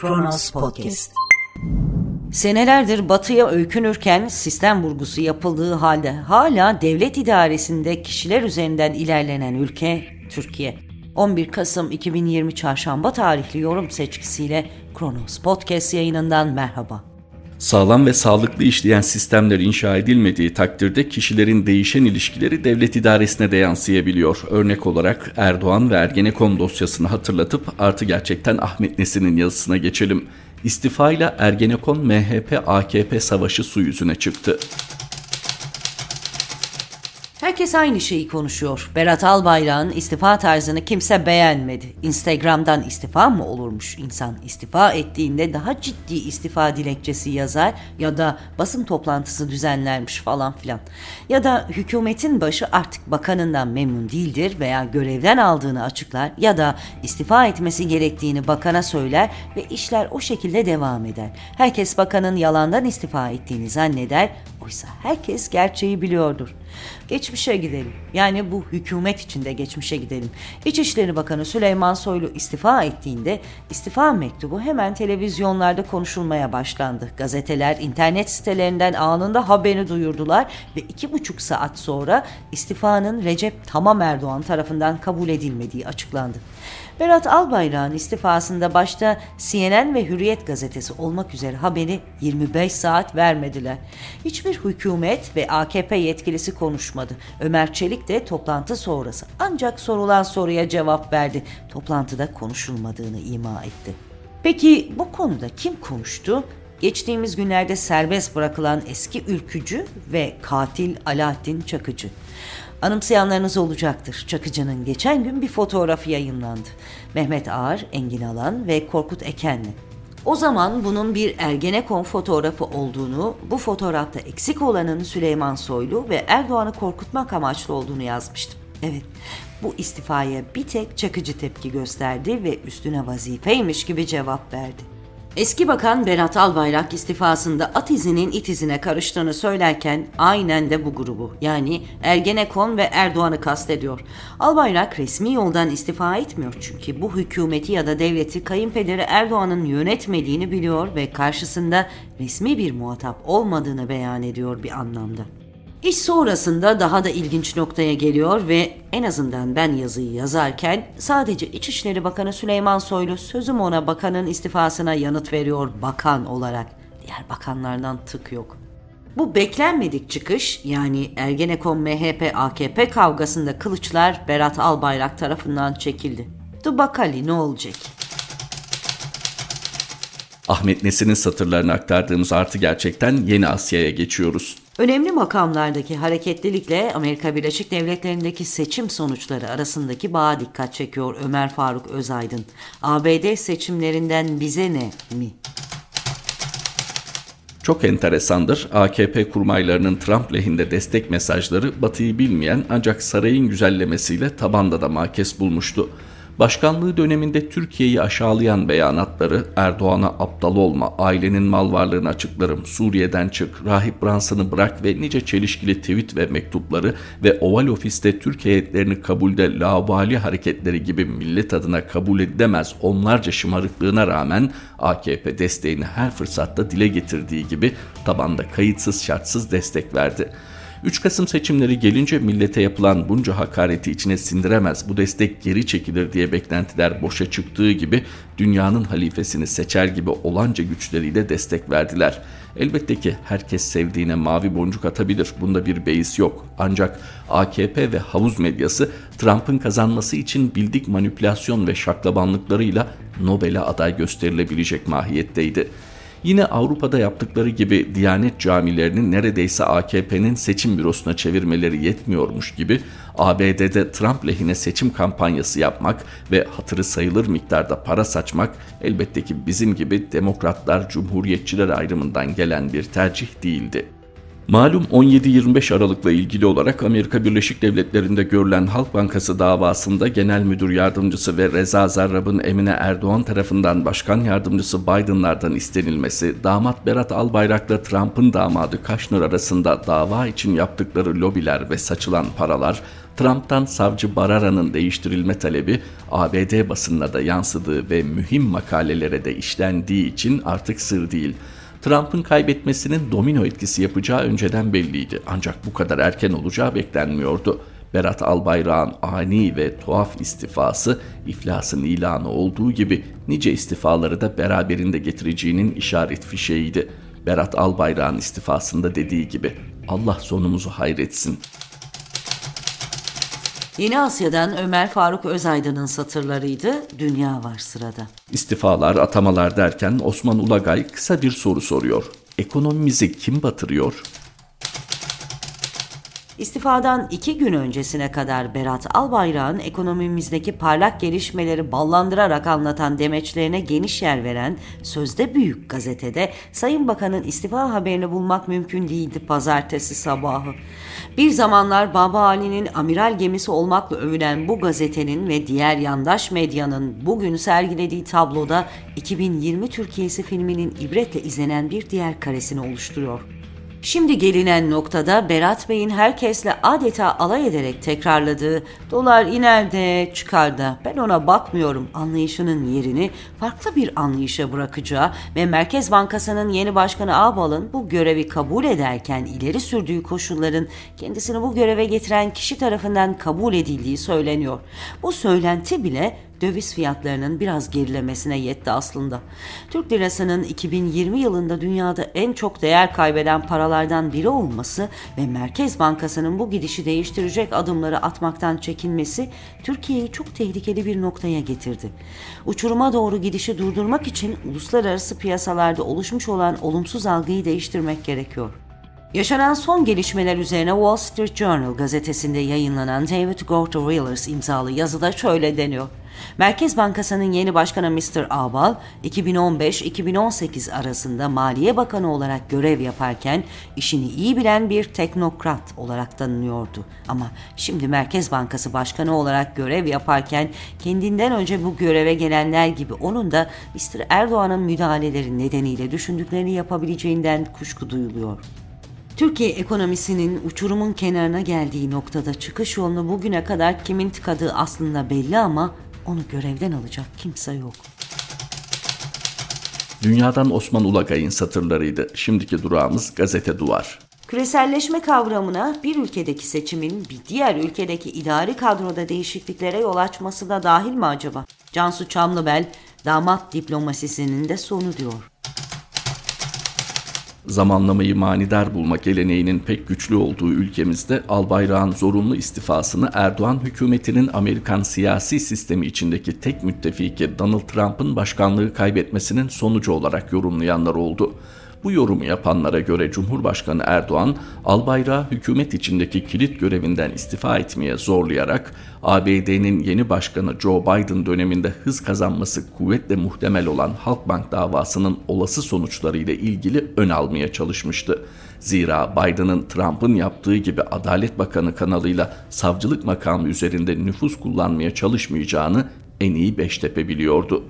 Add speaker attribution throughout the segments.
Speaker 1: Kronos Podcast.
Speaker 2: Senelerdir batıya öykünürken sistem vurgusu yapıldığı halde hala devlet idaresinde kişiler üzerinden ilerlenen ülke Türkiye. 11 Kasım 2020 Çarşamba tarihli yorum seçkisiyle Kronos Podcast yayınından merhaba.
Speaker 3: Sağlam ve sağlıklı işleyen sistemler inşa edilmediği takdirde kişilerin değişen ilişkileri devlet idaresine de yansıyabiliyor. Örnek olarak Erdoğan ve Ergenekon dosyasını hatırlatıp artı gerçekten Ahmet Nesin'in yazısına geçelim. İstifayla Ergenekon MHP-AKP savaşı su yüzüne çıktı.
Speaker 2: Herkes aynı şeyi konuşuyor. Berat Albayrak'ın istifa tarzını kimse beğenmedi. Instagram'dan istifa mı olurmuş? İnsan istifa ettiğinde daha ciddi istifa dilekçesi yazar ya da basın toplantısı düzenlermiş falan filan. Ya da hükümetin başı artık bakanından memnun değildir veya görevden aldığını açıklar ya da istifa etmesi gerektiğini bakana söyler ve işler o şekilde devam eder. Herkes bakanın yalandan istifa ettiğini zanneder. Oysa herkes gerçeği biliyordur. Geçmişe gidelim. Yani bu hükümet içinde geçmişe gidelim. İçişleri Bakanı Süleyman Soylu istifa ettiğinde istifa mektubu hemen televizyonlarda konuşulmaya başlandı. Gazeteler internet sitelerinden anında haberini duyurdular ve iki buçuk saat sonra istifanın Recep Tamam Erdoğan tarafından kabul edilmediği açıklandı. Berat Albayrak'ın istifasında başta CNN ve Hürriyet gazetesi olmak üzere haberi 25 saat vermediler. Hiçbir hükümet ve AKP yetkilisi konuşmadı. Ömer Çelik de toplantı sonrası ancak sorulan soruya cevap verdi. Toplantıda konuşulmadığını ima etti. Peki bu konuda kim konuştu? Geçtiğimiz günlerde serbest bırakılan eski ülkücü ve katil Alaaddin Çakıcı. Anımsayanlarınız olacaktır. Çakıcı'nın geçen gün bir fotoğrafı yayınlandı. Mehmet Ağar, Engin Alan ve Korkut Ekenli. O zaman bunun bir Ergenekon fotoğrafı olduğunu, bu fotoğrafta eksik olanın Süleyman Soylu ve Erdoğan'ı korkutmak amaçlı olduğunu yazmıştım. Evet, bu istifaya bir tek Çakıcı tepki gösterdi ve üstüne vazifeymiş gibi cevap verdi. Eski Bakan Berat Albayrak istifasında at izinin it izine karıştığını söylerken aynen de bu grubu yani Ergenekon ve Erdoğan'ı kastediyor. Albayrak resmi yoldan istifa etmiyor çünkü bu hükümeti ya da devleti kayınpederi Erdoğan'ın yönetmediğini biliyor ve karşısında resmi bir muhatap olmadığını beyan ediyor bir anlamda. İş sonrasında daha da ilginç noktaya geliyor ve en azından ben yazıyı yazarken sadece İçişleri Bakanı Süleyman Soylu sözüm ona bakanın istifasına yanıt veriyor bakan olarak. Diğer bakanlardan tık yok. Bu beklenmedik çıkış yani Ergenekon MHP AKP kavgasında kılıçlar Berat Albayrak tarafından çekildi. Dur bakali ne olacak?
Speaker 3: Ahmet Nesin'in satırlarını aktardığımız artı gerçekten Yeni Asya'ya geçiyoruz.
Speaker 2: Önemli makamlardaki hareketlilikle Amerika Birleşik Devletleri'ndeki seçim sonuçları arasındaki bağa dikkat çekiyor Ömer Faruk Özaydın. ABD seçimlerinden bize ne mi?
Speaker 3: Çok enteresandır. AKP kurmaylarının Trump lehinde destek mesajları Batı'yı bilmeyen ancak sarayın güzellemesiyle tabanda da makes bulmuştu. Başkanlığı döneminde Türkiye'yi aşağılayan beyanatları Erdoğan'a aptal olma, ailenin mal varlığını açıklarım, Suriye'den çık, Rahip Branson'ı bırak ve nice çelişkili tweet ve mektupları ve Oval Ofis'te Türk heyetlerini kabulde laubali hareketleri gibi millet adına kabul edilemez onlarca şımarıklığına rağmen AKP desteğini her fırsatta dile getirdiği gibi tabanda kayıtsız şartsız destek verdi. 3 Kasım seçimleri gelince millete yapılan bunca hakareti içine sindiremez, bu destek geri çekilir diye beklentiler boşa çıktığı gibi dünyanın halifesini seçer gibi olanca güçleriyle destek verdiler. Elbette ki herkes sevdiğine mavi boncuk atabilir. Bunda bir beis yok. Ancak AKP ve havuz medyası Trump'ın kazanması için bildik manipülasyon ve şaklabanlıklarıyla Nobel'e aday gösterilebilecek mahiyetteydi. Yine Avrupa'da yaptıkları gibi Diyanet camilerini neredeyse AKP'nin seçim bürosuna çevirmeleri yetmiyormuş gibi ABD'de Trump lehine seçim kampanyası yapmak ve hatırı sayılır miktarda para saçmak elbette ki bizim gibi demokratlar, cumhuriyetçiler ayrımından gelen bir tercih değildi. Malum 17-25 Aralık'la ilgili olarak Amerika Birleşik Devletleri'nde görülen Halk Bankası davasında Genel Müdür Yardımcısı ve Reza Zarrab'ın Emine Erdoğan tarafından Başkan Yardımcısı Biden'lardan istenilmesi, damat Berat Albayrak'la Trump'ın damadı Kaşner arasında dava için yaptıkları lobiler ve saçılan paralar, Trump'tan savcı Barara'nın değiştirilme talebi ABD basınına da yansıdığı ve mühim makalelere de işlendiği için artık sır değil. Trump'ın kaybetmesinin domino etkisi yapacağı önceden belliydi ancak bu kadar erken olacağı beklenmiyordu. Berat Albayrak'ın ani ve tuhaf istifası iflasın ilanı olduğu gibi nice istifaları da beraberinde getireceğinin işaret fişeğiydi. Berat Albayrak'ın istifasında dediği gibi Allah sonumuzu hayretsin.
Speaker 2: Yeni Asya'dan Ömer Faruk Özaydın'ın satırlarıydı. Dünya var sırada.
Speaker 3: İstifalar, atamalar derken Osman Ulagay kısa bir soru soruyor. Ekonomimizi kim batırıyor?
Speaker 2: İstifadan iki gün öncesine kadar Berat Albayrak'ın ekonomimizdeki parlak gelişmeleri ballandırarak anlatan demeçlerine geniş yer veren Sözde Büyük gazetede Sayın Bakan'ın istifa haberini bulmak mümkün değildi pazartesi sabahı. Bir zamanlar Baba Ali'nin amiral gemisi olmakla övülen bu gazetenin ve diğer yandaş medyanın bugün sergilediği tabloda 2020 Türkiye'si filminin ibretle izlenen bir diğer karesini oluşturuyor. Şimdi gelinen noktada Berat Bey'in herkesle adeta alay ederek tekrarladığı dolar iner de çıkar da ben ona bakmıyorum anlayışının yerini farklı bir anlayışa bırakacağı ve Merkez Bankası'nın yeni başkanı Ağbal'ın bu görevi kabul ederken ileri sürdüğü koşulların kendisini bu göreve getiren kişi tarafından kabul edildiği söyleniyor. Bu söylenti bile döviz fiyatlarının biraz gerilemesine yetti aslında. Türk lirasının 2020 yılında dünyada en çok değer kaybeden paralardan biri olması ve Merkez Bankası'nın bu gidişi değiştirecek adımları atmaktan çekinmesi Türkiye'yi çok tehlikeli bir noktaya getirdi. Uçuruma doğru gidişi durdurmak için uluslararası piyasalarda oluşmuş olan olumsuz algıyı değiştirmek gerekiyor. Yaşanan son gelişmeler üzerine Wall Street Journal gazetesinde yayınlanan David Gorter imzalı yazıda şöyle deniyor. Merkez Bankası'nın yeni başkanı Mr. Abal 2015-2018 arasında Maliye Bakanı olarak görev yaparken işini iyi bilen bir teknokrat olarak tanınıyordu. Ama şimdi Merkez Bankası Başkanı olarak görev yaparken kendinden önce bu göreve gelenler gibi onun da Mr. Erdoğan'ın müdahaleleri nedeniyle düşündüklerini yapabileceğinden kuşku duyuluyor. Türkiye ekonomisinin uçurumun kenarına geldiği noktada çıkış yolunu bugüne kadar kimin tıkadığı aslında belli ama onu görevden alacak kimse yok.
Speaker 3: Dünyadan Osman Ulagay'ın satırlarıydı. Şimdiki durağımız gazete duvar.
Speaker 2: Küreselleşme kavramına bir ülkedeki seçimin bir diğer ülkedeki idari kadroda değişikliklere yol açması da dahil mi acaba? Cansu Çamlıbel damat diplomasisinin de sonu diyor
Speaker 3: zamanlamayı manidar bulma geleneğinin pek güçlü olduğu ülkemizde Albayrak'ın zorunlu istifasını Erdoğan hükümetinin Amerikan siyasi sistemi içindeki tek müttefiki Donald Trump'ın başkanlığı kaybetmesinin sonucu olarak yorumlayanlar oldu. Bu yorumu yapanlara göre Cumhurbaşkanı Erdoğan, Albayrak'ı hükümet içindeki kilit görevinden istifa etmeye zorlayarak ABD'nin yeni başkanı Joe Biden döneminde hız kazanması kuvvetle muhtemel olan Halkbank davasının olası sonuçlarıyla ilgili ön almaya çalışmıştı. Zira Biden'ın Trump'ın yaptığı gibi Adalet Bakanı kanalıyla savcılık makamı üzerinde nüfus kullanmaya çalışmayacağını en iyi Beştepe biliyordu.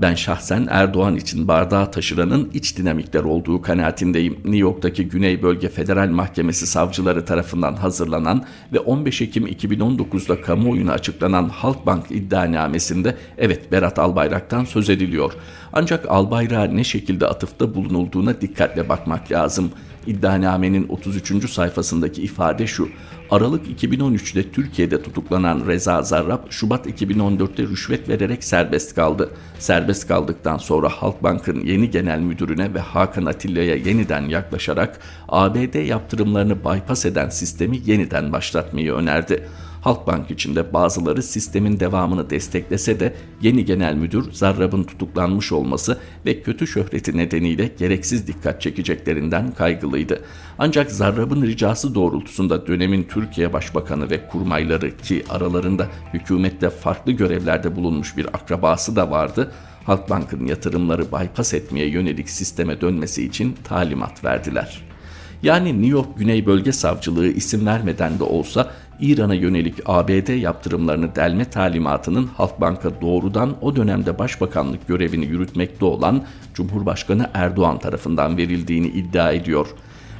Speaker 3: Ben şahsen Erdoğan için bardağı taşıranın iç dinamikler olduğu kanaatindeyim. New York'taki Güney Bölge Federal Mahkemesi savcıları tarafından hazırlanan ve 15 Ekim 2019'da kamuoyuna açıklanan Halkbank iddianamesinde evet Berat Albayrak'tan söz ediliyor. Ancak Albayrak'a ne şekilde atıfta bulunulduğuna dikkatle bakmak lazım. İddianamenin 33. sayfasındaki ifade şu. Aralık 2013'te Türkiye'de tutuklanan Reza Zarrab, Şubat 2014'te rüşvet vererek serbest kaldı. Serbest kaldıktan sonra Halkbank'ın yeni genel müdürüne ve Hakan Atilla'ya yeniden yaklaşarak ABD yaptırımlarını bypass eden sistemi yeniden başlatmayı önerdi. Halkbank içinde bazıları sistemin devamını desteklese de yeni genel müdür Zarrab'ın tutuklanmış olması ve kötü şöhreti nedeniyle gereksiz dikkat çekeceklerinden kaygılıydı. Ancak Zarrab'ın ricası doğrultusunda dönemin Türkiye Başbakanı ve kurmayları ki aralarında hükümette farklı görevlerde bulunmuş bir akrabası da vardı, Halkbank'ın yatırımları bypass etmeye yönelik sisteme dönmesi için talimat verdiler. Yani New York Güney Bölge Savcılığı isim vermeden de olsa İran'a yönelik ABD yaptırımlarını delme talimatının Halkbank'a doğrudan o dönemde başbakanlık görevini yürütmekte olan Cumhurbaşkanı Erdoğan tarafından verildiğini iddia ediyor.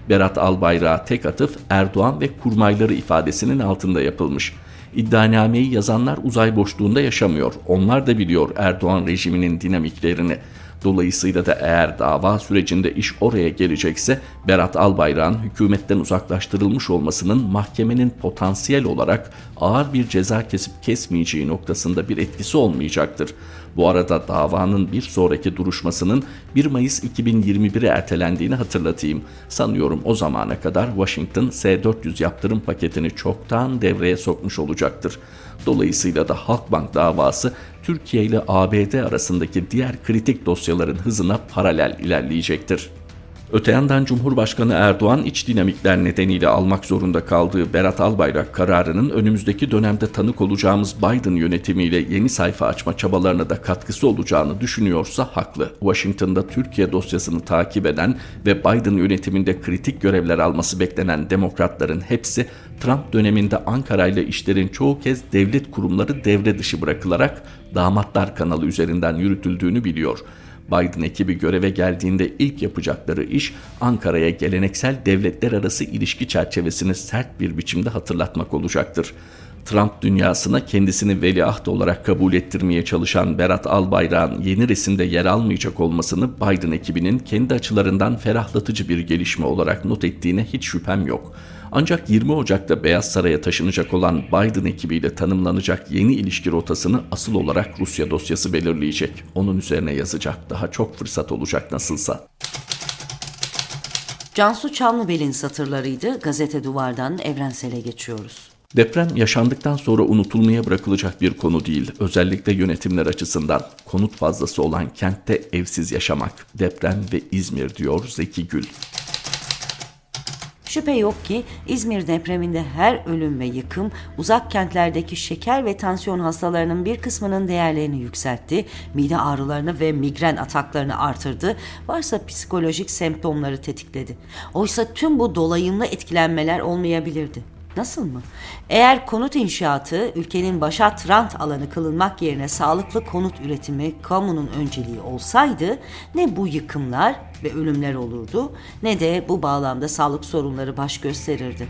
Speaker 3: Berat Albayrak'a tek atıf Erdoğan ve kurmayları ifadesinin altında yapılmış. İddianameyi yazanlar uzay boşluğunda yaşamıyor. Onlar da biliyor Erdoğan rejiminin dinamiklerini. Dolayısıyla da eğer dava sürecinde iş oraya gelecekse Berat Albayrak'ın hükümetten uzaklaştırılmış olmasının mahkemenin potansiyel olarak ağır bir ceza kesip kesmeyeceği noktasında bir etkisi olmayacaktır. Bu arada davanın bir sonraki duruşmasının 1 Mayıs 2021'e ertelendiğini hatırlatayım. Sanıyorum o zamana kadar Washington S-400 yaptırım paketini çoktan devreye sokmuş olacaktır. Dolayısıyla da Halkbank davası Türkiye ile ABD arasındaki diğer kritik dosyaların hızına paralel ilerleyecektir. Öte yandan Cumhurbaşkanı Erdoğan iç dinamikler nedeniyle almak zorunda kaldığı Berat Albayrak kararının önümüzdeki dönemde tanık olacağımız Biden yönetimiyle yeni sayfa açma çabalarına da katkısı olacağını düşünüyorsa haklı. Washington'da Türkiye dosyasını takip eden ve Biden yönetiminde kritik görevler alması beklenen demokratların hepsi Trump döneminde Ankara ile işlerin çoğu kez devlet kurumları devre dışı bırakılarak damatlar kanalı üzerinden yürütüldüğünü biliyor. Biden ekibi göreve geldiğinde ilk yapacakları iş Ankara'ya geleneksel devletler arası ilişki çerçevesini sert bir biçimde hatırlatmak olacaktır. Trump dünyasına kendisini veliaht olarak kabul ettirmeye çalışan Berat Albayrak'ın yeni resimde yer almayacak olmasını Biden ekibinin kendi açılarından ferahlatıcı bir gelişme olarak not ettiğine hiç şüphem yok. Ancak 20 Ocak'ta Beyaz Saray'a taşınacak olan Biden ekibiyle tanımlanacak yeni ilişki rotasını asıl olarak Rusya dosyası belirleyecek. Onun üzerine yazacak daha çok fırsat olacak nasılsa.
Speaker 2: Cansu Çamlıbel'in satırlarıydı. Gazete Duvar'dan Evrensel'e geçiyoruz.
Speaker 3: Deprem yaşandıktan sonra unutulmaya bırakılacak bir konu değil. Özellikle yönetimler açısından konut fazlası olan kentte evsiz yaşamak. Deprem ve İzmir diyor Zeki Gül.
Speaker 2: Şüphe yok ki İzmir depreminde her ölüm ve yıkım uzak kentlerdeki şeker ve tansiyon hastalarının bir kısmının değerlerini yükseltti, mide ağrılarını ve migren ataklarını artırdı, varsa psikolojik semptomları tetikledi. Oysa tüm bu dolayımlı etkilenmeler olmayabilirdi. Nasıl mı? Eğer konut inşaatı ülkenin başat rant alanı kılınmak yerine sağlıklı konut üretimi kamunun önceliği olsaydı ne bu yıkımlar ve ölümler olurdu ne de bu bağlamda sağlık sorunları baş gösterirdi.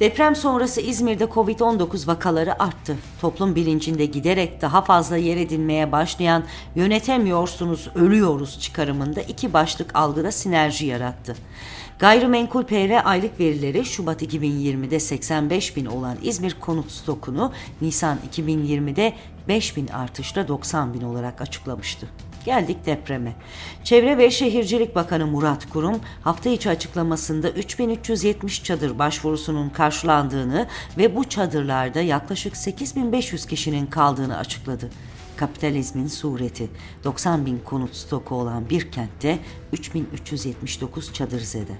Speaker 2: Deprem sonrası İzmir'de Covid-19 vakaları arttı. Toplum bilincinde giderek daha fazla yer edinmeye başlayan yönetemiyorsunuz, ölüyoruz çıkarımında iki başlık algıda sinerji yarattı. Gayrimenkul PR aylık verileri Şubat 2020'de 85 bin olan İzmir konut stokunu Nisan 2020'de 5 bin artışla 90 bin olarak açıklamıştı. Geldik depreme. Çevre ve Şehircilik Bakanı Murat Kurum hafta içi açıklamasında 3370 çadır başvurusunun karşılandığını ve bu çadırlarda yaklaşık 8500 kişinin kaldığını açıkladı. Kapitalizmin sureti 90 bin konut stoku olan bir kentte 3379 çadır zede.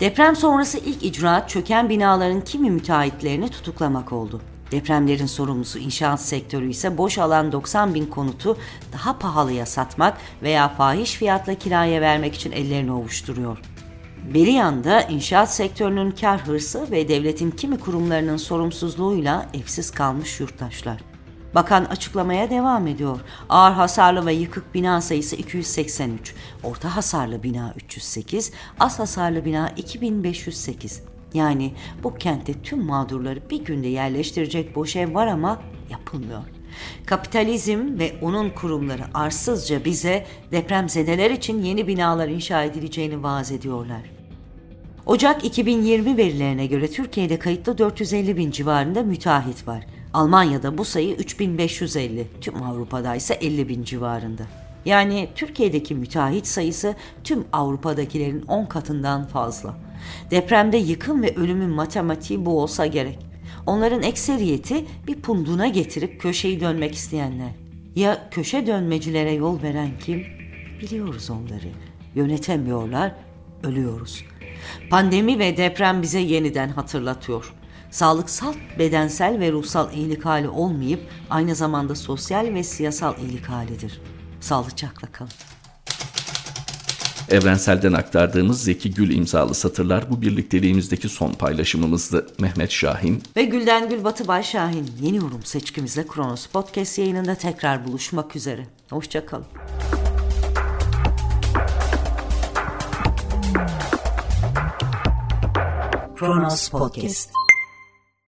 Speaker 2: Deprem sonrası ilk icraat çöken binaların kimi müteahhitlerini tutuklamak oldu. Depremlerin sorumlusu inşaat sektörü ise boş alan 90 bin konutu daha pahalıya satmak veya fahiş fiyatla kiraya vermek için ellerini ovuşturuyor. Bir yanda inşaat sektörünün kar hırsı ve devletin kimi kurumlarının sorumsuzluğuyla evsiz kalmış yurttaşlar. Bakan açıklamaya devam ediyor. Ağır hasarlı ve yıkık bina sayısı 283, orta hasarlı bina 308, az hasarlı bina 2508. Yani bu kentte tüm mağdurları bir günde yerleştirecek boş ev var ama yapılmıyor. Kapitalizm ve onun kurumları arsızca bize depremzedeler için yeni binalar inşa edileceğini vaaz ediyorlar. Ocak 2020 verilerine göre Türkiye'de kayıtlı 450 bin civarında müteahhit var. Almanya'da bu sayı 3550, tüm Avrupa'da ise 50 bin civarında. Yani Türkiye'deki müteahhit sayısı tüm Avrupa'dakilerin 10 katından fazla. Depremde yıkım ve ölümün matematiği bu olsa gerek. Onların ekseriyeti bir punduna getirip köşeyi dönmek isteyenler. Ya köşe dönmecilere yol veren kim? Biliyoruz onları. Yönetemiyorlar, ölüyoruz. Pandemi ve deprem bize yeniden hatırlatıyor sağlıksal, bedensel ve ruhsal iyilik hali olmayıp aynı zamanda sosyal ve siyasal iyilik halidir. Sağlıcakla kalın.
Speaker 3: Evrensel'den aktardığımız Zeki Gül imzalı satırlar bu birlikteliğimizdeki son paylaşımımızdı. Mehmet Şahin
Speaker 2: Ve Gülden Gül Batı Bay Şahin yeni yorum seçkimizle Kronos Podcast yayınında tekrar buluşmak üzere. Hoşçakalın. Kronos Podcast